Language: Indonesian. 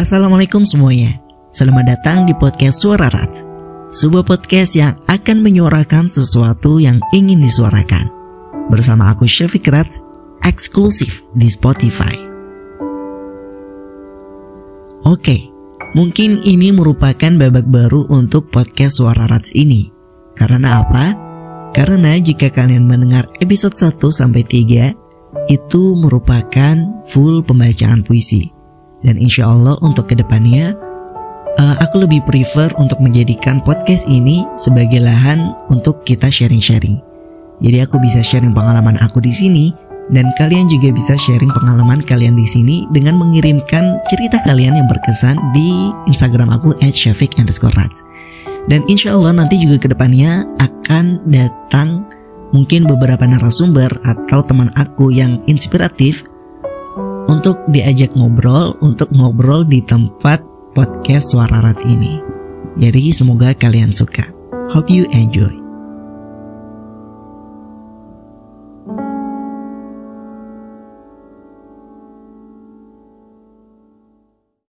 Assalamualaikum semuanya. Selamat datang di podcast Suara Rat. Sebuah podcast yang akan menyuarakan sesuatu yang ingin disuarakan. Bersama aku Syafiq Rat, eksklusif di Spotify. Oke, mungkin ini merupakan babak baru untuk podcast Suara Rat ini. Karena apa? Karena jika kalian mendengar episode 1 sampai 3 itu merupakan full pembacaan puisi. Dan insya Allah untuk ke depannya uh, aku lebih prefer untuk menjadikan podcast ini sebagai lahan untuk kita sharing-sharing. Jadi aku bisa sharing pengalaman aku di sini dan kalian juga bisa sharing pengalaman kalian di sini dengan mengirimkan cerita kalian yang berkesan di Instagram aku @syafiq_rat. Dan insya Allah nanti juga ke depannya akan datang mungkin beberapa narasumber atau teman aku yang inspiratif untuk diajak ngobrol, untuk ngobrol di tempat podcast Suara Rat ini. Jadi semoga kalian suka. Hope you enjoy.